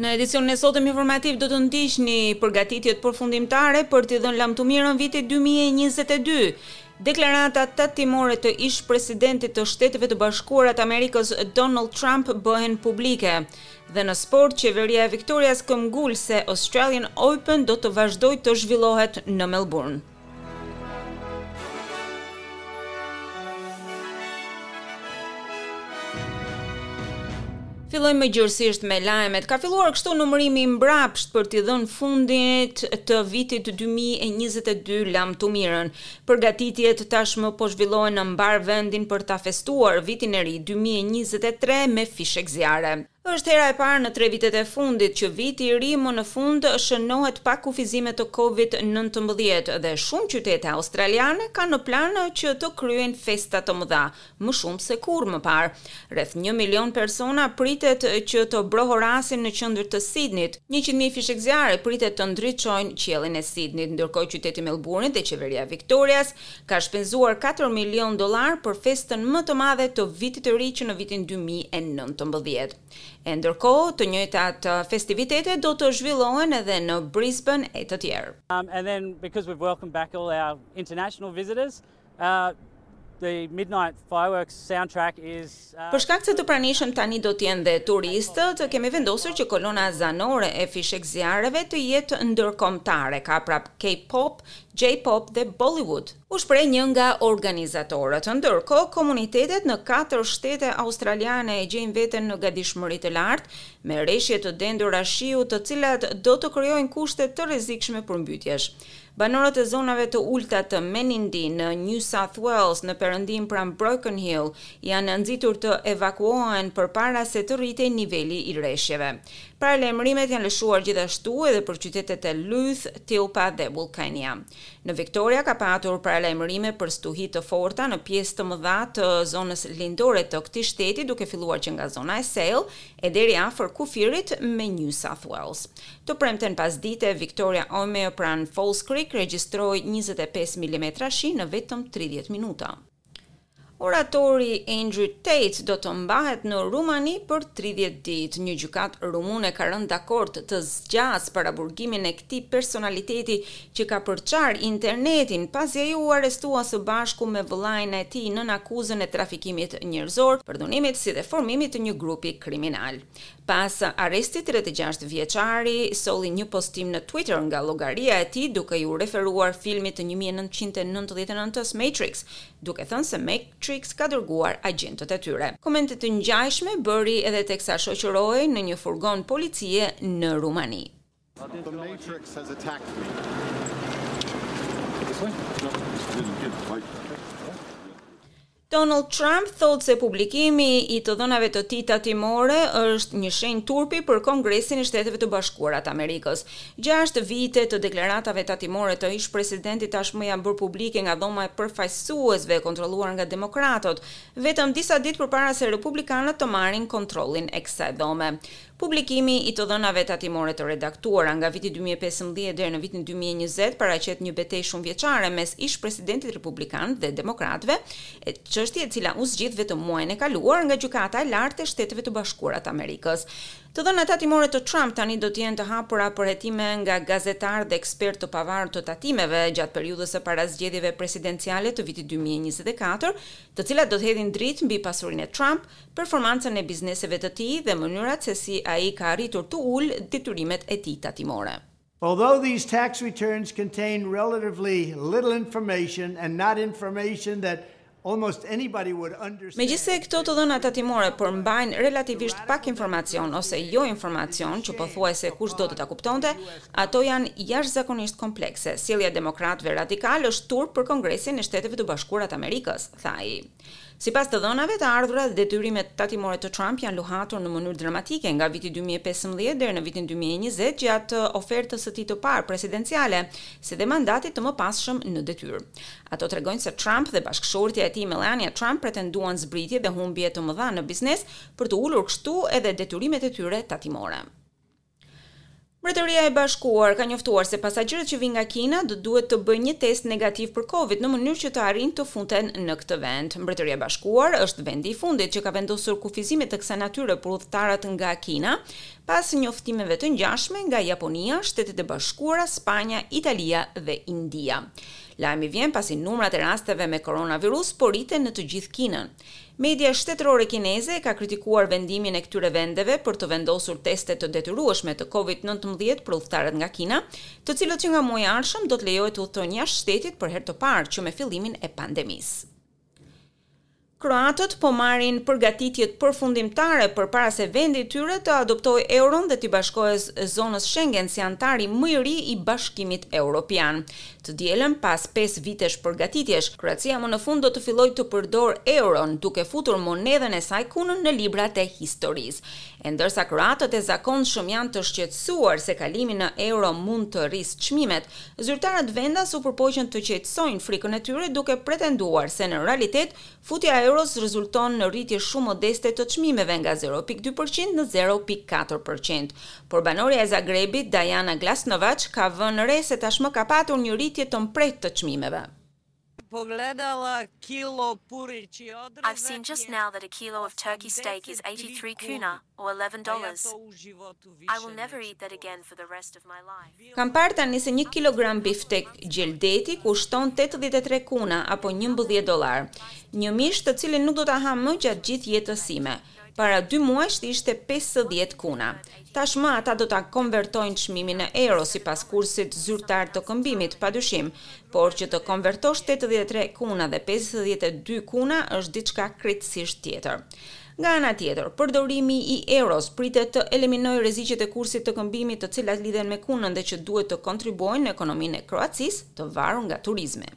Në edicionin e sotëm informativ do të ndiqni përgatitjet përfundimtare për t'i dhënë lamtumirën vitit 2022. Deklaratat tatimore të ish-presidentit të Shteteve të Bashkuara të Amerikës Donald Trump bëhen publike. Dhe në sport, qeveria e Victorias këmbëngul se Australian Open do të vazhdojë të zhvillohet në Melbourne. Fillojmë gjerësisht me lajmet. Ka filluar kështu numërimi i mbrapsht për t'i dhënë fundit të vitit 2022 lamtumirën. Përgatitjet tashmë po zhvillohen në mbarë vendin për ta festuar Vitin e Ri dy mijë e njëzet e tre me fishekzjarre. Është hera e parë në tre vitet e fundit që Viti i Ri më në fund shënohet pa kufizime të Covid nëntëmbëdhjetë dhe shumë qytete australiane kanë në plan që të kryejnë festa të mëdha, më shumë se kurrë më parë. Rreth një milion persona pritet që të brohorasin në qendër të Sidnit. Njëqind mijë fishekzjarre pritet të ndriçojnë qiellin e Sidnit, ndërkohë qyteti i Melburnit dhe qeveria e Viktorias ka shpenzuar katër milionë dollarë për festën më të madhe të Vitit të Ri që në vitin dy mijë e nëntëmbëdhjetë. E ndërkohë, të njëjtat festivitete do të zhvillohen edhe në Brisbane e të tjerë. Uh, uh, Për shkak se të pranishëm tani do të jenë dhe turistët, kemi vendosur që kolona zanore e fishekzjarreve të jetë ndërkombëtare, ka prap K-pop, J-pop dhe Bollywood. U shpreh një nga organizatorët. Ndërkohë, komunitetet në katër shtete australiane e gjejnë veten në gatishmëri të lartë, me reshje të dendura shiu, të cilat do të krijojnë kushte të rrezikshme përmbytjesh. Banorët e zonave të ulëta të Menindee në New South Wales në perëndim pranë Broken Hill janë nxitur të evakuohen përpara se të rritej niveli i reshjeve. Paralajmërimet janë lëshuar gjithashtu edhe për qytetet e Louth, Tilpa dhe Wilcannia. Në Victoria ka patur paralajmërime për stuhi të forta në pjesë të mëdha të zonës lindore të këtij shteti duke filluar që nga zona e Sale e deri afër kufirit me New South Wales. Të premten pasdite, Victoria Omeo pranë Falls Creek regjistroi njëzet e pesë milimetra shi në vetëm tridhjetë minuta. Oratori Andrew Tate do të mbahet në Rumani për tridhjetë ditë. Një gjykatë rumune ka rënë dakord të zgjasë paraburgimin e këtij personaliteti që ka përçarë internetin pasi ai u arrestua së bashku me vëllain e tij nën akuzën e trafikimit njerëzor, përdhunimit si dhe formimit të një grupi kriminal. Pas arrestit tridhjetë e gjashtë vjeçari solli një postim në Twitter nga llogaria e tij duke iu referuar filmit të një mijë e nëntëqind e nëntëdhjetë e nëntës Matrix duke thënë se Matrix ka dërguar agjentët e tyre. Komente të ngjashme bëri edhe teksa shoqërohej në një furgon policie në Rumani. Donald Trump thotë se publikimi i të dhënave të tij tatimore është një shenjë turpi për Kongresin e Shteteve të Bashkuara të Amerikës. Gjashtë vite të deklaratave tatimore të ish-presidentit tashmë janë bërë publike nga Dhoma e Përfaqësuesve e kontrolluar nga demokratët, vetëm disa ditë përpara se republikanët të marrin kontrollin e kësaj Dhome. Publikimi i të dhënave tatimore të redaktuara nga viti dy mijë e pesëmbëdhjetë deri në vitin dy mijë e njëzet paraqet një betejë shumëvjeçare mes ish-presidentit republikan dhe demokratëve, çështje e cila u zgjidh vetëm muajin e kaluar nga Gjykata e Lartë e Shteteve të Bashkuara të Amerikës. Të dhënat tatimore të Trump tani do të jenë të hapura për hetime nga gazetarë dhe ekspertë të pavarur të tatimeve gjatë periudhës së parazgjedhjeve presidenciale të vitit dy mijë e njëzet e katër, të cilat do të hedhin dritë mbi pasurinë e Trump, performancën e bizneseve të tij dhe mënyrat se si ai ka arritur të ulë detyrimet e tij tatimore. Although these tax returns contain relatively little information and not information that almost anybody would understand. Megjithëse këto të dhëna tatimore përmbajnë relativisht pak informacion ose jo informacion që pothuajse kushdo do ta kuptonte, ato janë jashtëzakonisht komplekse. Sjellja e demokratëve radikalë është turp për Kongresin e Shteteve të Bashkuara të Amerikës, tha ai. Sipas të dhënave të ardhura, detyrimet tatimore të Trump janë luhatur në mënyrë dramatike nga viti dy mijë e pesëmbëdhjetë deri në vitin dy mijë e njëzet gjatë ofertës së tij të parë presidenciale, si dhe mandatit të mëpasshëm në detyrë. Ato tregojnë se Trump dhe bashkëshortja e tij Melania Trump pretenduan zbritje dhe humbje të mëdha në biznes për të ulur kështu edhe detyrimet e tyre tatimore. Mbretëria e Bashkuar ka njoftuar se pasagjerët që vijnë nga Kina do të duhet të bëjnë një test negativ për Covid në mënyrë që të arrijnë të futen në këtë vend. Mbretëria e Bashkuar është vendi i fundit që ka vendosur kufizime të kësaj natyre për udhëtarët nga Kina, pas njoftimeve të ngjashme nga Japonia, Shtetet e Bashkuara, Spanja, Italia dhe India. Lajmi vjen pasi numrat e rasteve me koronavirus po rriten në të gjithë Kinën. Media shtetërore kineze e ka kritikuar vendimin e këtyre vendeve për të vendosur teste të detyrueshme të Covid nëntëmbëdhjetë për udhëtarët nga Kina, të cilët që nga muaji i ardhshëm do të lejohen të udhëtojnë jashtë shtetit për herë të parë që me fillimin e pandemisë. Kroatët po marrin përgatitjet përfundimtare përpara se vendi i tyre të adoptojë euron dhe t'i bashkohej zonës Shengen si anëtari më i ri i Bashkimit Europian. Të dielën, pas pesë vitesh përgatitjesh, Kroacia më në fund do të fillojë të përdorë euron, duke futur monedhën e saj kunën në librat e historisë. E ndërsa kroatët e zakonshëm janë të shqetësuar se kalimi në euro mund të rrisë çmimet, zyrtarët vendas u përpoqën të qetësojnë frikën e tyre duke pretenduar se në realitet Futja e euros rezulton në rritje shumë modeste të çmimeve nga zero pikë dy për qind në zero pikë katër për qind. Por banorja e Zagrebit, Dajana Glasnovac, ka vënë re se tashmë ka patur një rritje të mprehtë të çmimeve. I've seen just now that a kilo of turkey steak is eighty three kuna, or eleven dollars. I will never eat that again for the rest of my life. Kam parë tani se një kilogram biftek gjeldeti kushton tetëdhjetë e tre kuna apo njëmbëdhjetë dollarë. Një mish të cilin nuk do ta ha më gjatë gjithë jetës sime. Para dy muajsh ishte pesëdhjetë kuna. Tashmë ata do ta konvertojnë çmimin në euro sipas kursit zyrtar të këmbimit, padyshim, por që të konvertosh tetëdhjetë e tre kuna dhe pesëdhjetë e dy kuna është diçka krejtësisht tjetër. Nga ana tjetër, përdorimi i euros pritet të eliminojë rreziqet e kursit të këmbimit të cilat lidhen me kunën dhe që duhet të kontribuojnë në ekonominë e Kroacisë, të varur nga turizmi.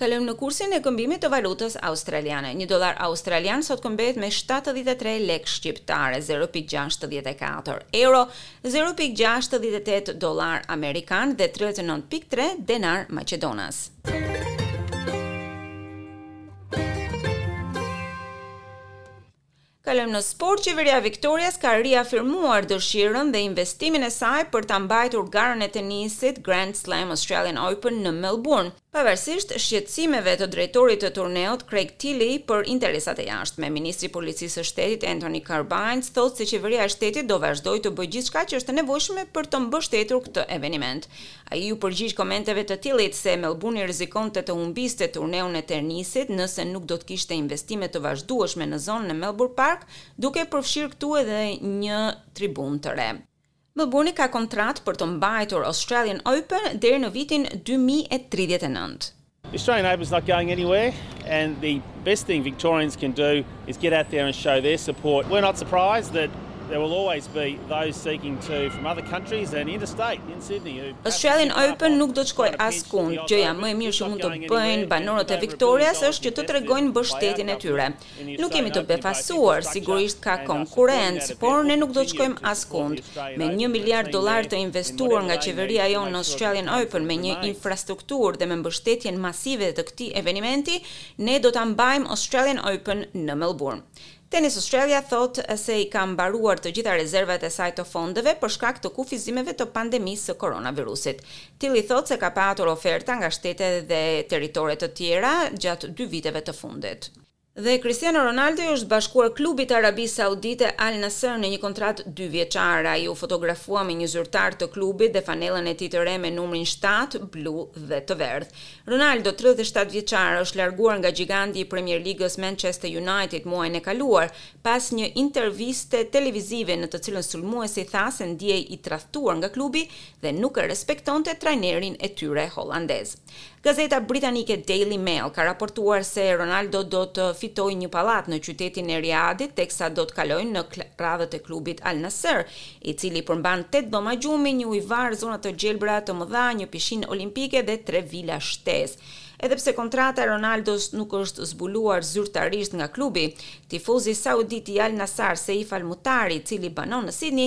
Kalojmë në kursin e këmbimit të valutës australiane. Një dollar australian sot këmbehet me 73 lekë shqiptare, 0.64 euro, zero pikë gjashtëdhjetë e tetë dollarë amerikanë dhe tridhjetë e nëntë pikë tre denarë maqedonas. Kalojmë në sport, qeveria e Victorias ka riafirmuar dëshirën dhe investimin e saj për ta mbajtur garën e tenisit Grand Slam Australian Open në Melbourne. Pavarësisht shqetësimeve të drejtorit të turneut Craig Tiley për interesat e jashtme, ministri i Policisë së Shtetit Anthony Carbines thotë se Qeveria e Shtetit do vazhdojë të bëjë gjithçka që është e nevojshme për të mbështetur këtë eveniment. Ai iu përgjigj komenteve të Tiley-t se Melburni rrezikonte të humbiste turneun e tenisit nëse nuk do të kishte investime të vazhdueshme në zonën e Melbourne Park, duke përfshirë këtu edhe një tribunë të re. Melburni ka kontratë për të mbajtur Australian Open deri në vitin dy mijë e tridhjetë e nëntë. The Australian Open's not going anywhere and the best thing Victorians can do is get out there and show their support. We're not surprised that there will always be those seeking to from other countries and interstate in Sydney who Australian Open nuk do të shkojë askund. Gjëja më e mirë që mund të bëjnë banorët e Victorias është që të tregojnë mbështetjen e tyre. Nuk jemi të befasuar, sigurisht ka konkurrencë, por ne nuk do të shkojmë askund. Me një miliard dollarë të investuar nga qeveria jonë në Australian Open me një infrastrukturë dhe me mbështetjen masive të këtij evenimenti, ne do ta mbajmë Australian Open në Melburn. Tennis Australia thotë se i ka mbaruar të gjitha rezervat e saj të fondeve për shkak të kufizimeve të pandemisë së koronavirusit. Tiley thotë se ka patur oferta nga shtete dhe territore të tjera gjatë dy viteve të fundit. Dhe Cristiano Ronaldo i është bashkuar klubit të Arabisë Saudite Al Nassr në një kontratë dy vjeçare. Ai u fotografua me një zyrtar të klubit dhe fanellën e tij të re me numrin shtatë, blu dhe të verdhë. Ronaldo, tridhjetë e shtatë vjeçar, është larguar nga gjigandi i Premier Ligës Manchester United muajin e kaluar, pas një interviste televizive në të cilën sulmuesi tha se ndihej i tradhtuar nga klubi dhe nuk e respektonte trajnerin e tyre holandez. Gazeta britanike Daily Mail ka raportuar se Ronaldo do të fitojë një pallat në qytetin e Riadit teksa do të kalojë në radhët e klubit Al Nassr, i cili përmban tetë dhoma gjumi, një ujëvarë, zona të gjelbra të mëdha, një pishinë olimpike dhe tre vila shtesë. Edhe pse kontrata e Ronaldos nuk është zbuluar zyrtarisht nga klubi, tifozi saudit i Al Nassr, Saif Al Mutairi, i cili banon në Sidni,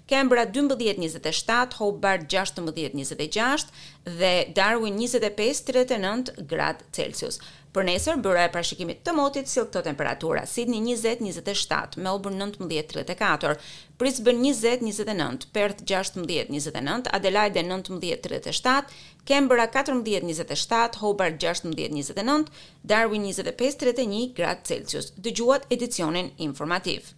Kanberra dymbëdhjetë njëzet e shtatë, Hobart gjashtëmbëdhjetë njëzet e gjashtë dhe Darwin njëzet e pesë tridhjetë e nëntë gradë Celsius. Për nesër, byroja e parashikimit të motit sjell këto temperatura, Sidni njëzet njëzet e shtatë, Melburn nëntëmbëdhjetë tridhjetë e katër, Brisbën njëzet njëzet e nëntë, Perth gjashtëmbëdhjetë njëzet e nëntë, Adelaide nëntëmbëdhjetë tridhjetë e shtatë, Kanberra katërmbëdhjetë njëzet e shtatë, Hobart gjashtëmbëdhjetë njëzet e nëntë, Darwin njëzet e pesë tridhjetë e një gradë Celsius. Dëgjuat edicionin informativ.